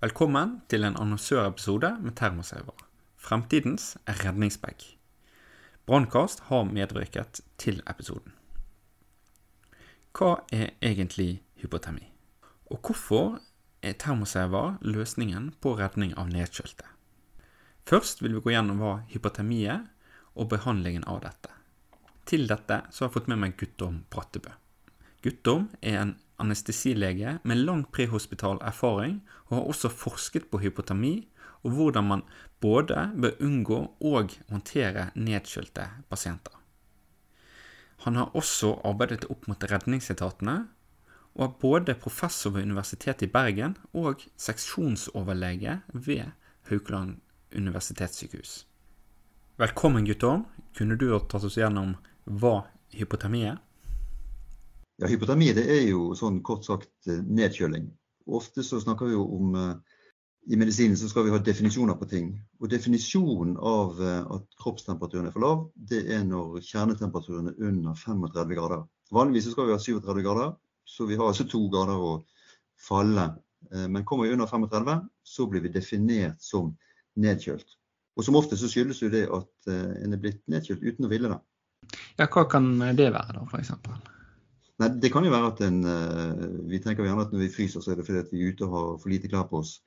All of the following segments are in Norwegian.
Velkommen til en annonsørepisode med Termosaver. Fremtidens redningsbag. Brannkast har medvirket til episoden. Hva er egentlig hypotermi? Og hvorfor er Termosaver løsningen på redning av nedkjølte? Først vil vi gå gjennom hva hypotermi er, og behandlingen av dette. Til dette har jeg fått med meg Guttorm Brattebø. Guttorm er en anestesilege med lang prehospital erfaring, og har også forsket på hypotermi og hvordan man både bør unngå og håndtere nedkjølte pasienter. Han har også arbeidet opp mot redningsetatene, og er både professor ved Universitetet i Bergen og seksjonsoverlege ved Haukeland universitetssykehus. Velkommen, Guttorm. Kunne du ha tatt oss gjennom hva hypotermi er? Ja, Hypotermi det er jo sånn kort sagt eh, nedkjøling. Ofte så snakker vi jo om eh, I medisinen så skal vi ha definisjoner på ting. Og definisjonen av eh, at kroppstemperaturen er for lav, det er når kjernetemperaturen er under 35 grader. Vanligvis så skal vi ha 37 grader, så vi har altså to grader å falle. Men kommer vi under 35, så blir vi definert som nedkjølt. Og som ofte så skyldes jo det at en er blitt nedkjølt uten å ville det. Ja, hva kan det være da, f.eks.? Nei, Det kan jo være at en, eh, vi tenker gjerne at når vi fryser, så er det fordi at vi er ute og har for lite klær på oss.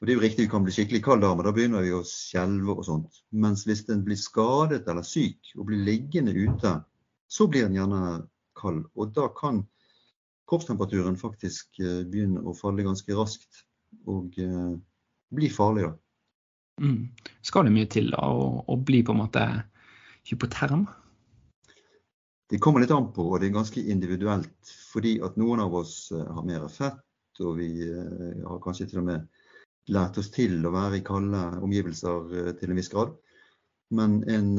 Og Det er jo riktig, vi kan bli skikkelig kald da, men da begynner vi å skjelve og sånt. Mens hvis en blir skadet eller syk og blir liggende ute, så blir en gjerne kald. Og da kan kroppstemperaturen faktisk eh, begynne å falle ganske raskt og uh, bli farlig. da. Mm. Skal det mye til da, å, å bli på en måte hypoterm? Det kommer litt an på, og det er ganske individuelt. Fordi at noen av oss eh, har mer fett, og vi eh, har kanskje til og med lært oss til å være i kalde omgivelser eh, til en viss grad. Men en,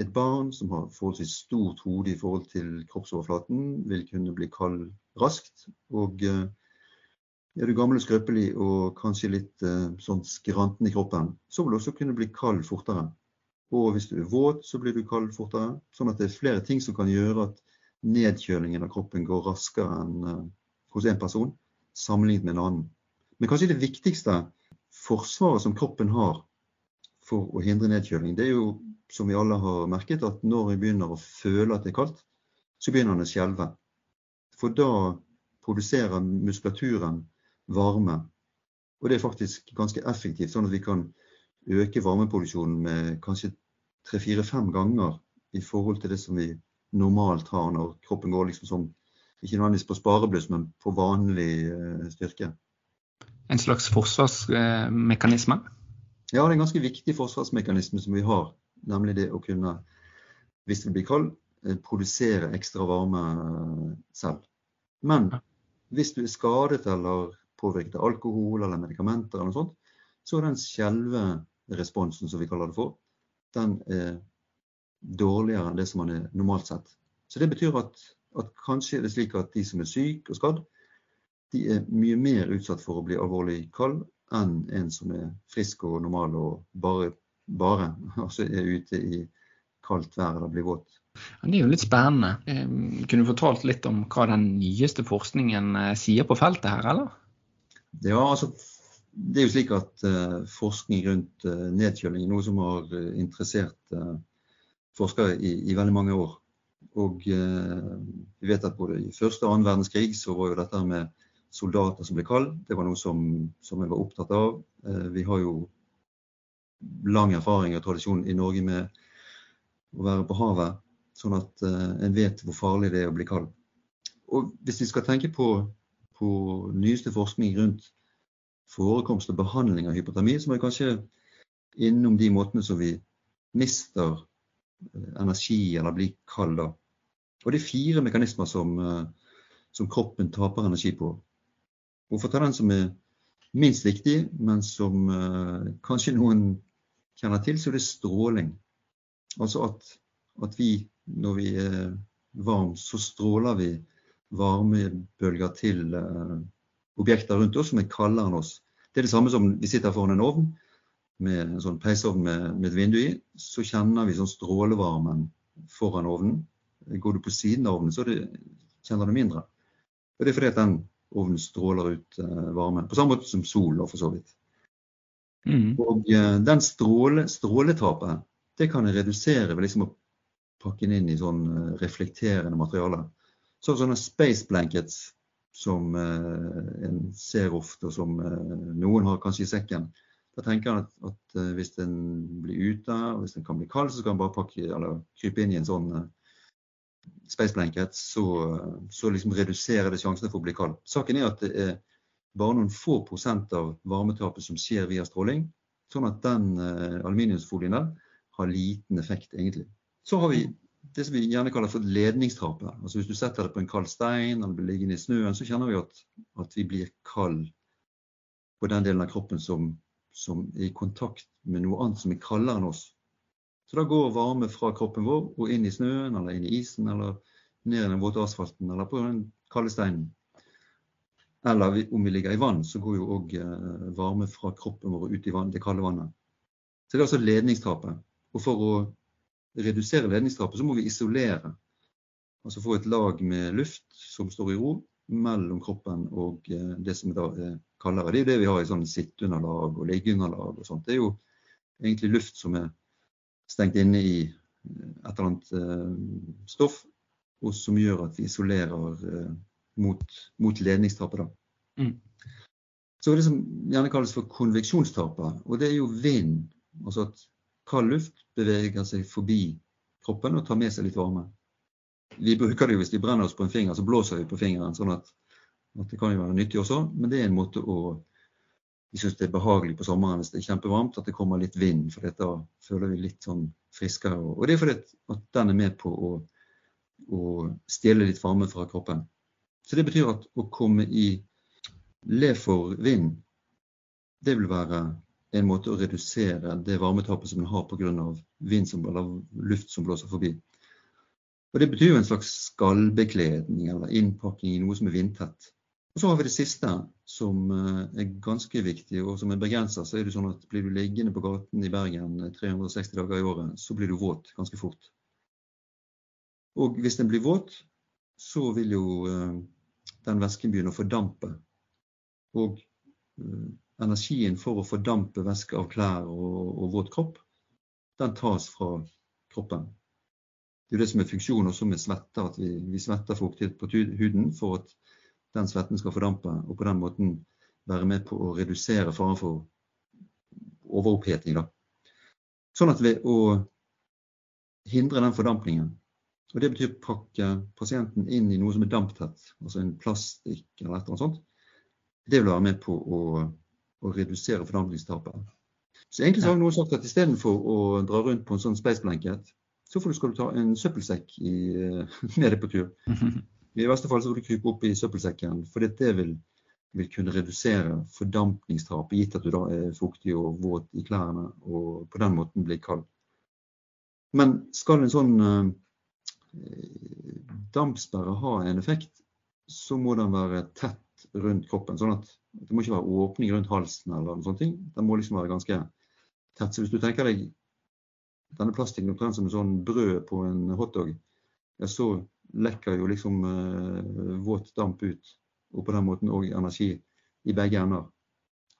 et barn som har forholdsvis stort hode i forhold til kroppsoverflaten, vil kunne bli kald raskt. Og er du gammel og skrøpelig og kanskje litt sånn skranten i kroppen, så vil du også kunne bli kald fortere. Og hvis du er våt, så blir du kald fortere. Sånn at det er flere ting som kan gjøre at nedkjølingen av kroppen går raskere enn uh, hos en person sammenlignet med en annen. Men kanskje det viktigste forsvaret som kroppen har for å hindre nedkjøling, det er jo, som vi alle har merket, at når vi begynner å føle at det er kaldt, så begynner den å skjelve. For da produserer muskulaturen varme. Og det er faktisk ganske effektivt, sånn at vi kan øke varmeproduksjonen med kanskje tre-fire-fem ganger i forhold til det som vi normalt har når kroppen går liksom som ikke nødvendigvis på sparebluss, men på vanlig uh, styrke. En slags forsvarsmekanisme? Ja, det er en ganske viktig forsvarsmekanisme som vi har. Nemlig det å kunne, hvis det blir kald, eh, produsere ekstra varme eh, selv. Men hvis du er skadet eller påvirket av alkohol eller medikamenter, eller noe sånt, så er den skjelveresponsen, som vi kaller det for, den er dårligere enn det som man er normalt sett. Så det betyr at, at kanskje er det slik at de som er syke og skadd, de er mye mer utsatt for å bli alvorlig kald enn en som er frisk og normal og bare, bare altså er ute i kaldt vær eller blir våt. Det er jo litt spennende. Kunne du fortalt litt om hva den nyeste forskningen eh, sier på feltet her, eller? Ja, altså det er jo slik at uh, forskning rundt uh, nedkjøling er noe som har uh, interessert forskere i, i, veldig mange år. Og vi vet at både i første og annen verdenskrig så var jo dette med soldater som ble kalde, det var noe som, som jeg var opptatt av. vi har jo lang erfaring og tradisjon i Norge med å være på havet, sånn at en vet hvor farlig det er å bli kald. Og hvis vi skal tenke på, på nyeste forskning rundt forekomst og behandling av hypotermi, så må vi kanskje innom de måtene som vi mister eh, energi eller blir kald av. Og det er fire mekanismer som, eh, som kroppen taper energi på. Og for å ta den som er minst viktig, men som uh, kanskje noen kjenner til, så er det stråling. Altså at, at vi, når vi er varme, så stråler vi varmebølger til objekter rundt oss som er kaldere enn oss. Det er det samme som vi sitter foran en ovn med en sånn peisovn med, med, et vindu i. Så kjenner vi sånn strålevarmen foran ovnen. Går du på siden av ovnen, så det, kjenner du mindre. Og Det er fordi at den ovnen stråler ut eh, varme. På samme måte som sol, for så vidt. Mm. Og eh, den stråle, stråletapet, det kan jeg redusere ved liksom å pakke den inn i sånn eh, reflekterende materiale. Så sånne space blankets som eh, en ser ofte, og som eh, noen har kanskje i sekken. Da tenker han at, at eh, hvis den blir ute, og hvis den kan bli kald, så skal en bare pakke, eller krype inn i en sånn space blanket, så, så liksom reduserer det sjansene for å bli kald. Saken er at det er bare noen få prosent av varmetapet som skjer via stråling. Sånn at den aluminiumsfolien der har liten effekt, egentlig. Så har vi det som vi gjerne kaller for ledningstapet. Altså Hvis du setter det på en kald stein eller blir liggende i snøen, så kjenner vi at, at vi blir kald på den delen av kroppen som, som, er i kontakt med noe annet som er kaldere enn oss. Så da går varme fra kroppen vår og inn i snøen eller inn i isen eller ned i den våte asfalten eller på den kalde steinen. Eller om vi ligger i vann, så går jo òg eh, varme fra kroppen vår ut i vann, det kalde vannet. Så det er altså ledningstapet. Og for å redusere ledningstapet, så må vi isolere. Altså få et lag med luft som står i ro mellom kroppen og eh, det som da er kaldere. Det er det vi har i sånn sitteunderlag og liggeunderlag og sånt. Det er jo egentlig luft som er stengt inne i eh, et eller annet stoff, og som gjør at vi isolerer mot, mot ledningstapet. Da. Mm. Så det som gjerne kalles for konveksjonstapet, og det er jo vind. Altså at kald luft beveger seg forbi kroppen og tar med seg litt varme. Vi bruker det jo hvis vi brenner oss på en finger, så blåser vi på fingeren. sånn at, at det kan jo være nyttig også, men det er en måte å vi syns det er behagelig på sommeren hvis det er kjempevarmt at det kommer litt vind, for da føler vi litt sånn friskere. Og det er fordi at den er med på å, å stjele litt varme fra kroppen. Så det betyr at å komme i le for vind, det vil være en måte å redusere det varmetapet som en har pga. vind som, eller luft som blåser forbi. Og Det betyr jo en slags skallbekledning eller innpakking i noe som er vindtett. Og Så har vi det siste, som eh, er ganske viktig, og som er det sånn blir du liggende på gaten i Bergen 360 dager i året, så blir du våt ganske fort. Og hvis den blir våt, så vil jo eh, den væsken begynne å fordampe. Og energien for å fordampe væske av klær og, og, våt kropp, den tas fra kroppen. Det er det som er funksjonen også med svette, at vi, vi svetter fuktighet på huden for at den svetten skal fordampe, og på den måten være med på å redusere faren for overoppheting. Da. Sånn at ved å hindre den fordampningen, og Det betyr pakke pasienten inn i noe som er damptett, altså en plastikk eller et eller annet sånt. Det vil være med på å, å redusere fordampningstapet. Så egentlig så har noen sagt at istedenfor å dra rundt på en sånn space blanket, så får du, skal du ta en søppelsekk i, eh, med deg på tur. I verste fall så får du krype opp i søppelsekken, for det vil, vil kunne redusere fordampningstapet, gitt at du da er fuktig og våt i klærne og på den måten blir kald. Men skal en sånn eh, dampsperre ha en effekt, så må den være tett rundt kroppen. sånn at Det må ikke være åpning rundt halsen eller noe sånt. Den må liksom være ganske tett. Så hvis du tenker deg denne plastikken omtrent som en sånn brød på en hotdog, ja, så lekker jo liksom eh, våt damp ut. Og på den måten òg energi i begge ender.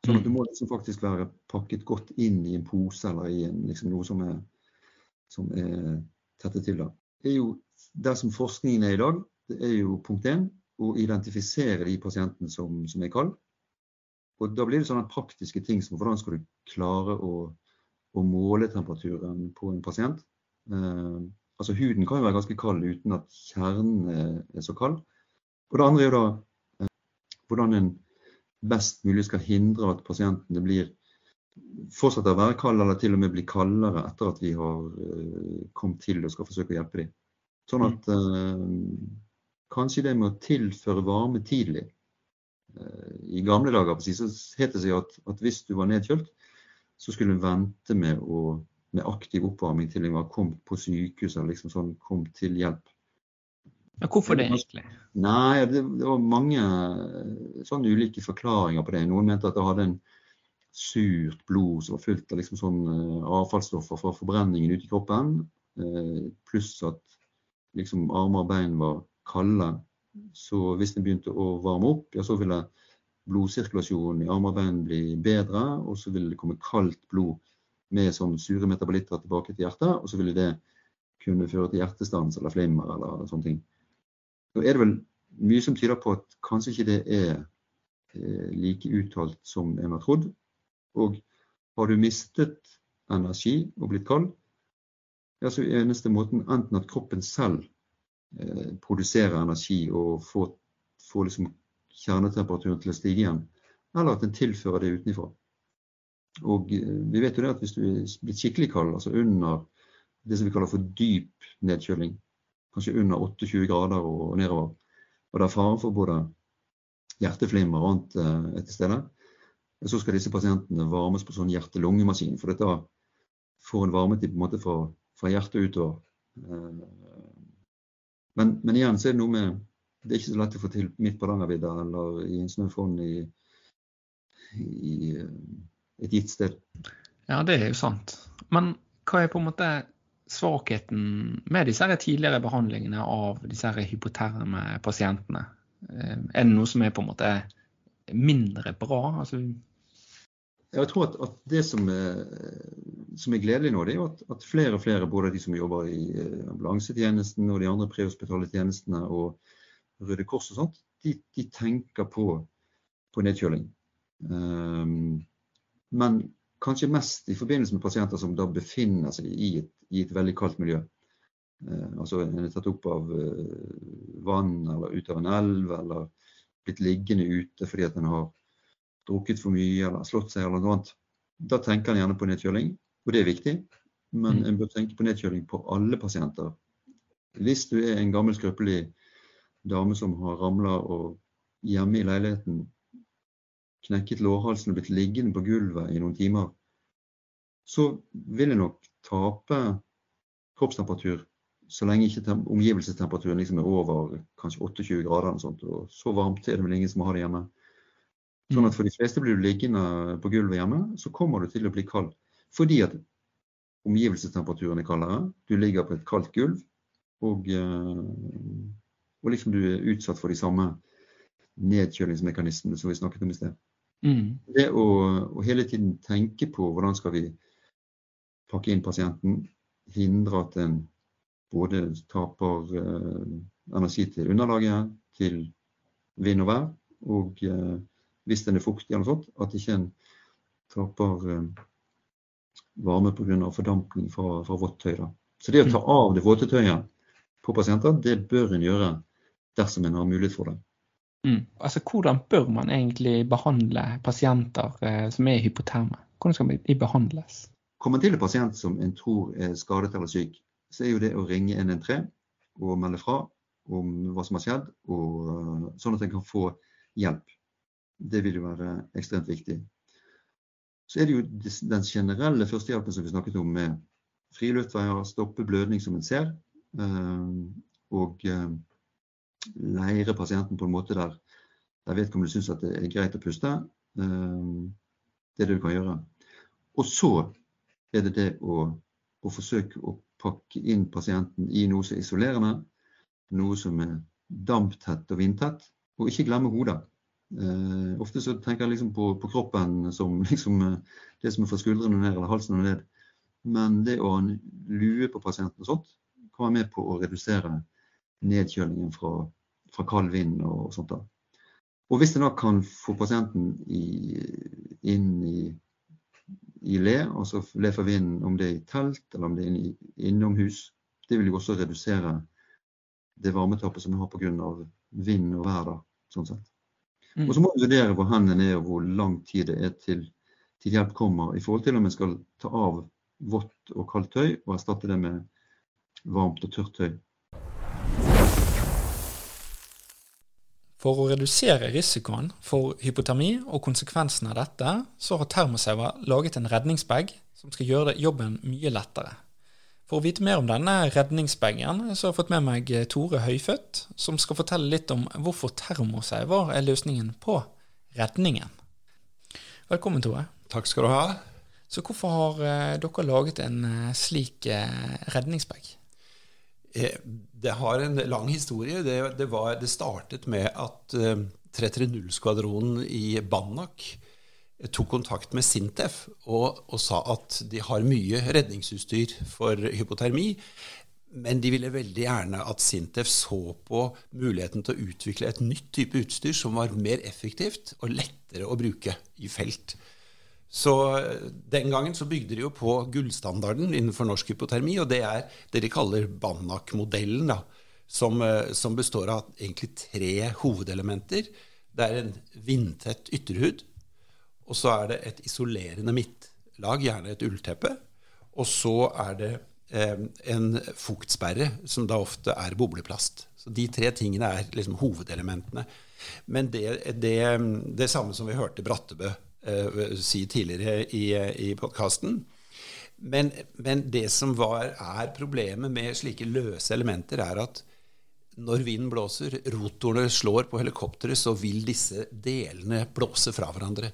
Sånn at du må liksom faktisk være pakket godt inn i en pose eller i en, liksom noe som er, som er tettet til. da er jo der som forskningen er i dag, det er jo punkt én å identifisere de pasientene som, som er kalde. Og da blir det sånne praktiske ting som hvordan skal du klare å, å måle temperaturen på en pasient. Eh, altså huden kan jo være ganske kald uten at kjernen er, så kald. Og det andre er jo da eh, hvordan en best mulig skal hindre at pasientene blir fortsetter å være kald, eller til og med bli kaldere etter at vi har eh, kommet til og skal forsøke å hjelpe dem. Sånn mm. at uh, kanskje det med å tilføre varme tidlig uh, I gamle dager så het det seg at, at, hvis du var nedkjølt, så skulle du vente med, å, med aktiv oppvarming til en var kommet på sykehus eller liksom sånn, kom til hjelp. Men hvorfor det egentlig? Nei, det, det var mange sånn ulike forklaringer på det. Noen mente at det hadde en surt blod som var fullt av liksom sånn uh, avfallsstoffer fra forbrenningen ute i kroppen. Pluss at liksom armer og bein var kalde. Så hvis den begynte å varme opp, ja, så ville blodsirkulasjonen i armarbeid bli bedre, og så ville det komme kaldt blod med sånn sure metabolitter tilbake til hjertet, og så ville det kunne føre til hjertestans eller flimmer eller sånne ting. Nå er det vel mye som tyder på at kanskje ikke det er eh, like uttalt som en har trodd. Og har du mistet energi og blitt kald, ja, så er eneste måten enten at kroppen selv eh, produserer energi og få, få liksom kjernetemperaturen til å stige igjen, eller at den tilfører det utenfra. Og eh, vi vet jo det at hvis du blitt skikkelig kald, altså under det som vi kaller for dyp nedkjøling, kanskje under 28 grader og nedover, og det er fare for både hjerteflimmer og annet eh, til stede, så skal disse pasientene varmes på sånn hjerte-lungemaskin. For dette får en varmetid på en måte fra, fra hjertet utover. Eh, men, men, igjen så er det noe med Det er ikke så lett å få til midt på Rangervidda eller i en snøfonn i, i eh, et gitt sted. Ja, det er jo sant. Men hva er på en måte svakheten med disse tidligere behandlingene av disse hypoterme pasientene? Eh, er det noe som er på en måte mindre bra? Altså... jeg tror at, at det som er, som er, gledelig nå, det er jo at, at, flere og flere, både de som jobber i eh, ambulansetjenesten og de andre prehospitale tjenestene og Røde Kors og sånt, de, de tenker på, på nedkjøling. Um, men kanskje mest i forbindelse med pasienter som da befinner seg i et, i et veldig kaldt miljø. Uh, altså en er tatt opp av uh, vann eller ut av en elv, eller blitt liggende ute fordi at en har drukket for mye eller slått seg eller noe annet. Da tenker en gjerne på nedkjøling, og det er viktig. Men mm. en bør tenke på nedkjøling på alle pasienter. Hvis du er en gammel, skrøpelig dame som har ramla og hjemme i leiligheten knekket lårhalsen og blitt liggende på gulvet i noen timer, så vil jeg nok tape kroppstemperatur så lenge ikke omgivelsestemperaturen liksom er over kanskje 28 grader. Og, sånt, og så varmt er det vel ingen som har det hjemme. Sånn at for de fleste blir du liggende på gulvet hjemme, så kommer du til å bli kald. Fordi at omgivelsestemperaturen er kaldere, du ligger på et kaldt gulv, og, eh, og liksom du er utsatt for de samme nedkjølingsmekanismene som vi snakket om i sted. Mm. Det å, å, hele tiden tenke på hvordan skal vi pakke inn pasienten, hindre at en både taper eh, energi til underlaget, til vind og vær, og eh, hvis den er fuktig eller sånt, at ikke en taper eh, varme pga. fordampning fra, fra vått tøy. Da. Så det å ta av det våte tøyet på pasienter, det bør en gjøre dersom en har mulighet for det. Mm. Altså, Hvordan bør man egentlig behandle pasienter eh, som er hypoterme? Hvordan skal de behandles? Kommer man til en pasient som en tror er skadet eller syk, så er jo det å ringe 113 og melde fra om hva som har skjedd, og, uh, sånn at en kan få hjelp. Det vil jo være ekstremt viktig. Så er det jo den generelle førstehjelpen som vi snakket om, med friluftveier, stoppe blødning som en ser, uh, og uh, leire pasienten på en måte der, der vedkommende syns at det er greit å puste. Ehm, det er det du kan gjøre. Og så er det det å, å forsøke å pakke inn pasienten i noe som er isolerende, noe som er damptett og vindtett, og ikke glemme hodet. Uh, ofte så tenker jeg liksom på, på, kroppen som liksom, uh, det som er fra skuldrene ned eller halsen og ned. Men det å lue på pasienten og sånt kan være med på å redusere nedkjølingen fra, fra kald vind og sånt. da. Og hvis en da kan få pasienten i, inn i, i, le, altså le for vinden, om det er i telt eller om det er innomhus, det vil jo også redusere det varmetapet som vi har pga. vind og vær. da, sånn sett. Mm. Og så må vi vurdere hvor hendene er og hvor lang tid det er til, til hjelp kommer, i forhold til om en skal ta av vått og kaldt tøy og erstatte det med varmt og tørt tøy. For å redusere risikoen for hypotermi og konsekvensene av dette, så har termosever laget en redningsbag som skal gjøre jobben mye lettere. For å vite mer om denne redningsbagen, så har jeg fått med meg Tore Høyfødt, som skal fortelle litt om hvorfor termoseiver er løsningen på redningen. Velkommen, Tore. Takk skal du ha. Så hvorfor har eh, dere laget en eh, slik eh, redningsbag? Eh, det har en lang historie. Det, det, var, det startet med at eh, 330-skvadronen i Banak eh, tok kontakt med Sintef og, og, sa at de har mye redningsutstyr for hypotermi, men de ville veldig gjerne at Sintef så på muligheten til å utvikle et nytt type utstyr som var mer effektivt og lettere å bruke i felt. Så eh, Den gangen så bygde de jo på gullstandarden innenfor norsk hypotermi, og det er det de kaller Banak-modellen, som, eh, som, består av egentlig tre hovedelementer. Det er en vindtett ytterhud, og så er det et isolerende midtlag, gjerne et ullteppe, og så er det eh, en fuktsperre, som da ofte er bobleplast. Så De tre tingene er liksom hovedelementene. Men det, det, det samme som vi hørte Brattebø eh, si tidligere i, i podkasten. Men, men, det som var, er problemet med slike løse elementer, er at når vinden blåser, rotorene slår på helikopteret, så vil disse delene blåse fra hverandre.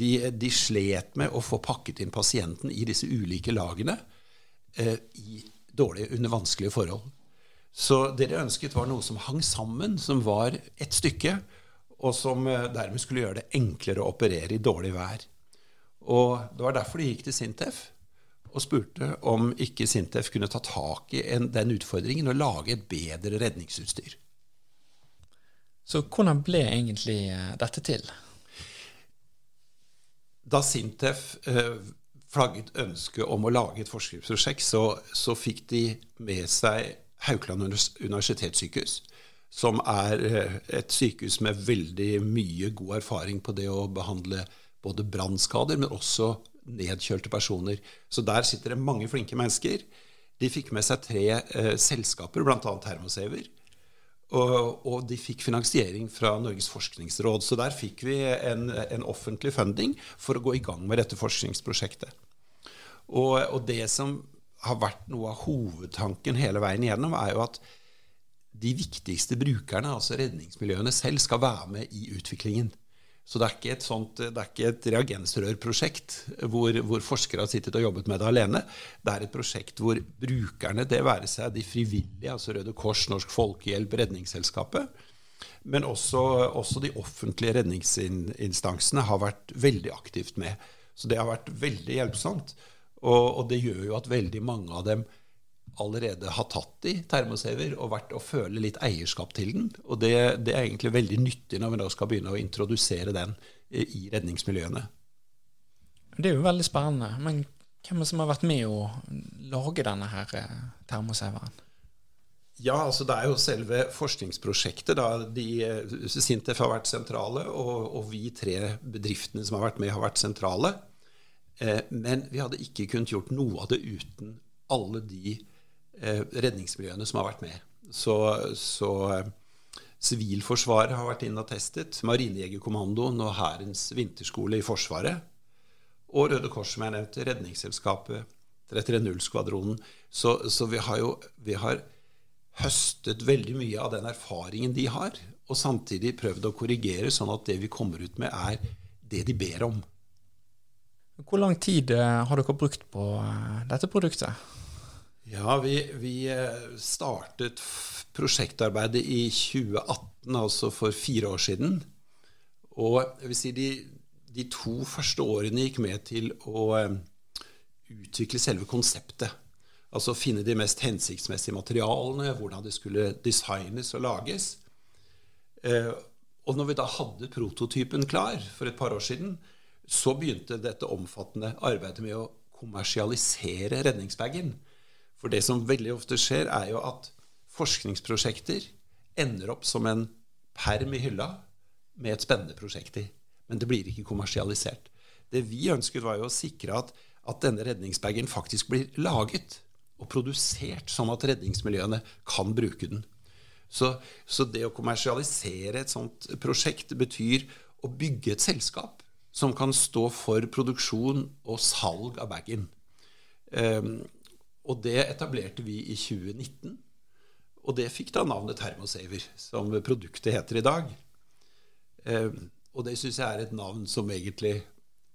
De, de slet med å få pakket inn pasienten i disse ulike lagene eh, i dårlige, under vanskelige forhold. Så det de ønsket, var noe som hang sammen, som var et stykke, og som eh, dermed skulle gjøre det enklere å operere i dårlig vær. Og Det var derfor de gikk til Sintef og spurte om ikke Sintef kunne ta tak i en, den utfordringen og lage et bedre redningsutstyr. Så hvordan ble egentlig eh, dette til? Da Sintef eh, flagget ønsket om å lage et forskningsprosjekt, så, så fikk de med seg Haukeland universitetssykehus som er eh, et sykehus med veldig mye god erfaring på det å behandle både brannskader, men også nedkjølte personer. Så der sitter det mange flinke mennesker. De fikk med seg tre eh, selskaper, bl.a. Thermosaver. Og, de fikk finansiering fra Norges forskningsråd. Så der fikk vi en, en offentlig funding for å gå i gang med dette forskningsprosjektet. Og, og det som har vært noe av hovedtanken hele veien igjennom, er jo at de viktigste brukerne, altså redningsmiljøene selv, skal være med i utviklingen. Så det er ikke et, sånt, det er ikke et reagensrørprosjekt hvor, hvor, forskere har sittet og jobbet med det alene. Det er et prosjekt hvor brukerne, det være seg de frivillige, altså Røde Kors, Norsk Folkehjelp, Redningsselskapet, men også, også de offentlige redningsinstansene har vært veldig aktivt med. Så det har vært veldig hjelpsomt. Og, og det gjør jo at veldig mange av dem allerede har tatt i termosaver og vært å føle litt eierskap til den. Og det, det, er egentlig veldig nyttig når vi da skal begynne å introdusere den i redningsmiljøene. Det er jo veldig spennende. Men hvem er som har vært med å lage denne her termoseveren? termosaveren? Ja, altså det er jo selve forskningsprosjektet. da, de, eh, Sintef har vært sentrale, og, og, vi tre bedriftene som har vært med, har vært sentrale. Eh, men vi hadde ikke kunnet gjort noe av det uten alle de Eh, redningsmiljøene som har vært med. Så, så eh, Sivilforsvaret har vært inn og testet. Marinejegerkommandoen og Hærens vinterskole i Forsvaret. Og Røde Kors, som jeg nevnte. Redningsselskapet. 330-skvadronen. Så, så, vi har jo vi har høstet veldig mye av den erfaringen de har, og samtidig prøvd å korrigere, sånn at det vi kommer ut med, er det de ber om. Hvor lang tid eh, har dere brukt på dette produktet? Ja, vi, vi, eh, startet prosjektarbeidet i 2018, altså for fire år siden. Og jeg vil si de, de to første årene gikk med til å eh, utvikle selve konseptet. Altså finne de mest hensiktsmessige materialene, hvordan det skulle designes og lages. Eh, og når vi da hadde prototypen klar for et par år siden, så begynte dette omfattende arbeidet med å kommersialisere redningsbagen. For det som veldig ofte skjer, er jo at forskningsprosjekter ender opp som en perm i hylla med et spennende prosjekt i. Men det blir ikke kommersialisert. Det vi ønsket, var jo å sikre at, at denne redningsbagen faktisk blir laget og produsert sånn at redningsmiljøene kan bruke den. Så, så, det å kommersialisere et sånt prosjekt betyr å bygge et selskap som kan stå for produksjon og salg av bagen. Um, og det etablerte vi i 2019. Og det fikk da navnet Thermosaver, som produktet heter i dag. Eh, og det syns jeg er et navn som egentlig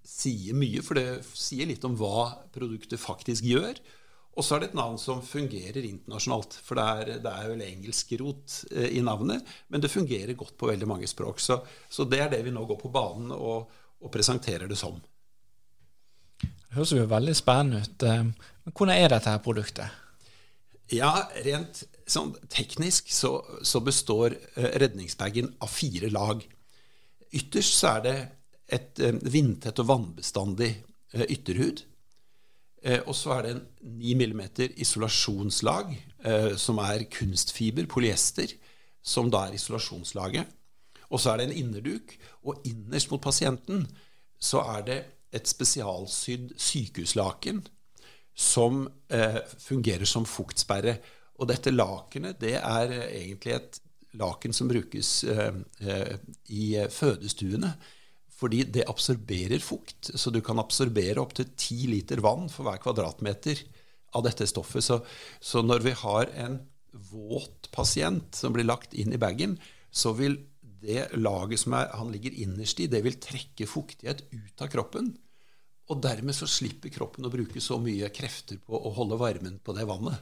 sier mye, for det sier litt om hva produktet faktisk gjør, Og så er det et navn som fungerer internasjonalt. For det er, det er vel engelsk-rot eh, i navnet, men det fungerer godt på veldig mange språk. Så, så det er det vi nå går på banen og, og presenterer det som. Det høres jo veldig spennende ut. Eh, men hvordan er dette her produktet? Ja, rent sånn teknisk så, så består eh, redningsbagen av fire lag. Ytterst så er det et vindtett og vannbestandig ytterhud. Eh, og så er det en 9 mm isolasjonslag, eh, som er kunstfiber, polyester, som da er isolasjonslaget. Og så er det en innerduk, og innerst mot pasienten så er det et spesialsydd sykehuslaken som eh, fungerer som fuktsperre. Og dette lakenet det er egentlig et laken som brukes eh, eh i fødestuene fordi det absorberer fukt. Så du kan absorbere opptil ti liter vann for hver kvadratmeter av dette stoffet. Så, så, når vi har en våt pasient som blir lagt inn i bagen, så vil det laget som er, han ligger innerst i, det vil trekke fuktighet ut av kroppen. Og dermed så slipper kroppen å bruke så mye krefter på å holde varmen på det vannet.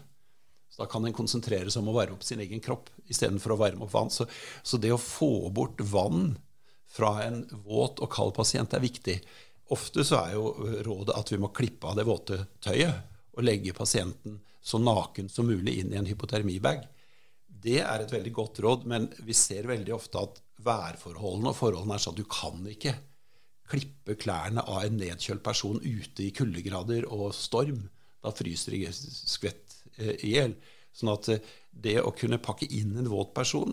Så Da kan en konsentrere seg om å varme opp sin egen kropp istedenfor å varme opp vann. Så, så det å få bort vann fra en våt og kald pasient er viktig. Ofte så er jo rådet at vi må klippe av det våte tøyet og legge pasienten så naken som mulig inn i en hypotermibag. Det er et veldig godt råd, men vi ser veldig ofte at værforholdene og forholdene er sånn at du kan ikke klippe klærne av en nedkjølt person ute i kuldegrader og storm. Da fryser de skvett eh, i hjel. Sånn at eh, det å kunne pakke inn en våt person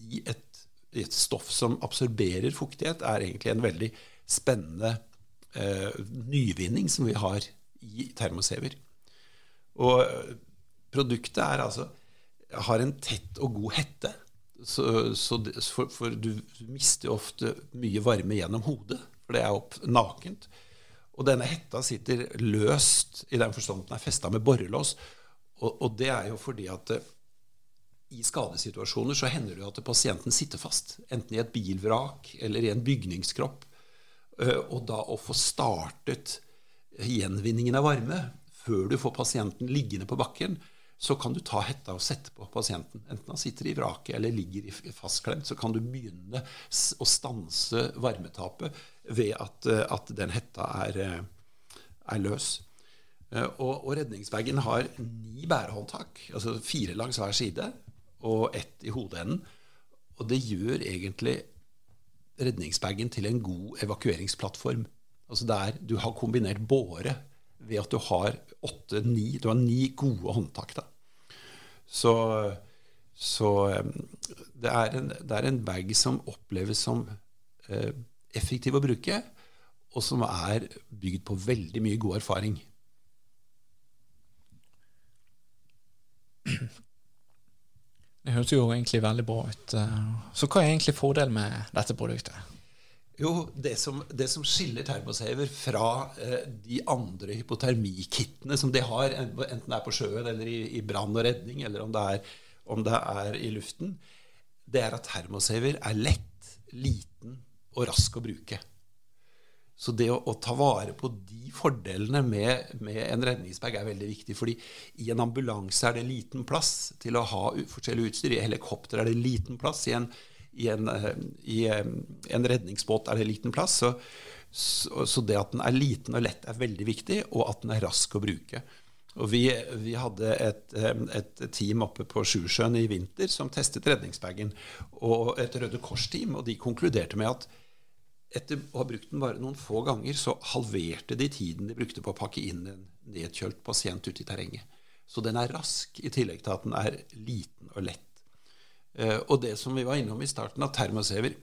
i et et stoff som absorberer fuktighet, er egentlig en veldig spennende eh, nyvinning som vi har i termosever. Og eh, produktet er altså har en tett og god hette. Så, så for, for, du mister ofte mye varme gjennom hodet, for det er opp nakent. Og denne hetta sitter løst i den forstand den er festa med borrelås. Og, og, det er jo fordi at eh, i skadesituasjoner så hender det jo at pasienten sitter fast, enten i et bilvrak eller i en bygningskropp. Eh, og da å få startet gjenvinningen av varme før du får pasienten liggende på bakken, så kan du ta hetta og sette på pasienten. Enten han sitter i vraket eller ligger fastklemt, så kan du begynne å stanse varmetapet ved at, eh, at den hetta er, eh, er løs. Og, og redningsbagen har ni bærehåndtak, altså fire langs hver side og ett i hodeenden. Og det gjør egentlig redningsbagen til en god evakueringsplattform. Altså der du har kombinert båre ved at du har åtte-ni Du har ni gode håndtak. Da. Så, så det, er en, det, er en, bag som oppleves som eh, effektiv å bruke, og som er bygd på veldig mye god erfaring. Det høres jo egentlig veldig bra ut. Eh, så hva er egentlig fordelen med dette produktet? Jo, det som, det som skiller Termosaver fra eh, de andre hypotermikittene som de har, enten det er på sjøen eller i, i brann og redning, eller om det, er, om det er i luften, det er at Termosaver er lett, liten og rask å bruke. Så det å, å, ta vare på de fordelene med, med, en redningsbag er veldig viktig. fordi i en ambulanse er det liten plass til å ha forskjellig utstyr. I helikopter er det liten plass. I en, i en, eh, i eh, en redningsbåt er det liten plass. Så, så, så, det at den er liten og lett, er veldig viktig, og at den er rask å bruke. Og vi, vi hadde et, eh, et, team oppe på Sjusjøen i vinter som testet redningsbagen. Og et Røde Kors-team, og de konkluderte med at etter å ha brukt den bare noen få ganger, så halverte de tiden de brukte på å pakke inn en nedkjølt pasient ute i terrenget. Så den er rask, i tillegg til at den er liten og lett. Eh, og det som vi var innom i starten, av termosever,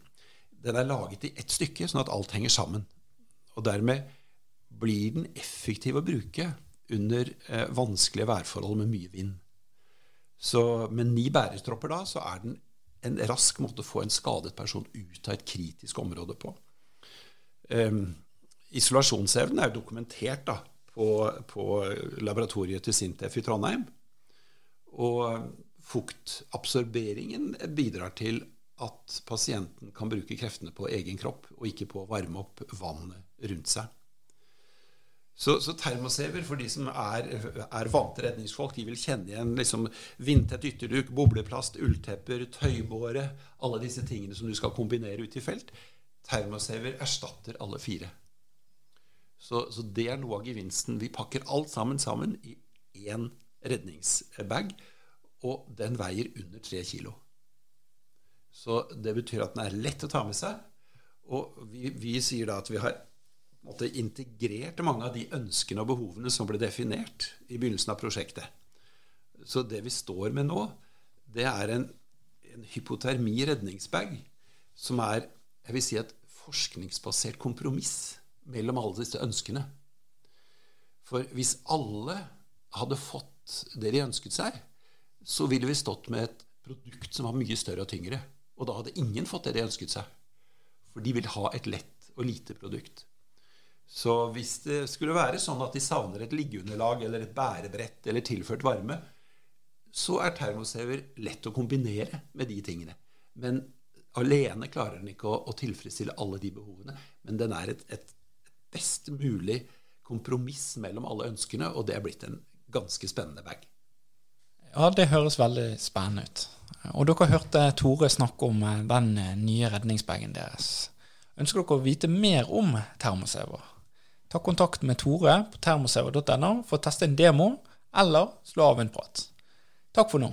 den er laget i ett stykke, sånn at alt henger sammen. Og dermed blir den effektiv å bruke under eh, vanskelige værforhold med mye vind. Så med ni bærestropper da, så er den en rask måte å få en skadet person ut av et kritisk område på. Um, isolasjonsevnen er dokumentert da, på, på, laboratoriet til Sintef i Trondheim. Og fuktabsorberingen bidrar til at pasienten kan bruke kreftene på egen kropp, og ikke på å varme opp vannet rundt seg. Så, så termosever, for de som er, er vante redningsfolk, de vil kjenne igjen liksom vindtett ytterduk, bobleplast, ulltepper, tøybåre, alle disse tingene som du skal kombinere ute i felt. Termosever erstatter alle fire. Så, så, det er noe av gevinsten. Vi pakker alt sammen sammen i én redningsbag, og den veier under tre kilo. Så det betyr at den er lett å ta med seg. Og vi, vi sier da at vi har måte, integrert mange av de ønskene og behovene som ble definert i begynnelsen av prosjektet. Så det vi står med nå, det er en, en hypotermi redningsbag som er jeg vil si et forskningsbasert kompromiss mellom alle disse ønskene. For hvis alle hadde fått det de ønsket seg, så ville vi stått med et produkt som var mye større og tyngre. Og da hadde ingen fått det de ønsket seg. For de vil ha et lett og lite produkt. Så hvis det skulle være sånn at de savner et liggeunderlag eller et bærebrett eller tilført varme, så er termosever lett å kombinere med de tingene. Men alene klarer den ikke å, å tilfredsstille alle de behovene. Men den er et, et best mulig kompromiss mellom alle ønskene, og det er blitt en ganske spennende bag. Ja, det høres veldig spennende ut. Og dere hørte Tore snakke om eh, den eh, nye redningsbagen deres. Ønsker dere å vite mer om termosever? Ta kontakt med Tore på termosever.no for å teste en demo, eller slå av en prat. Takk for nå.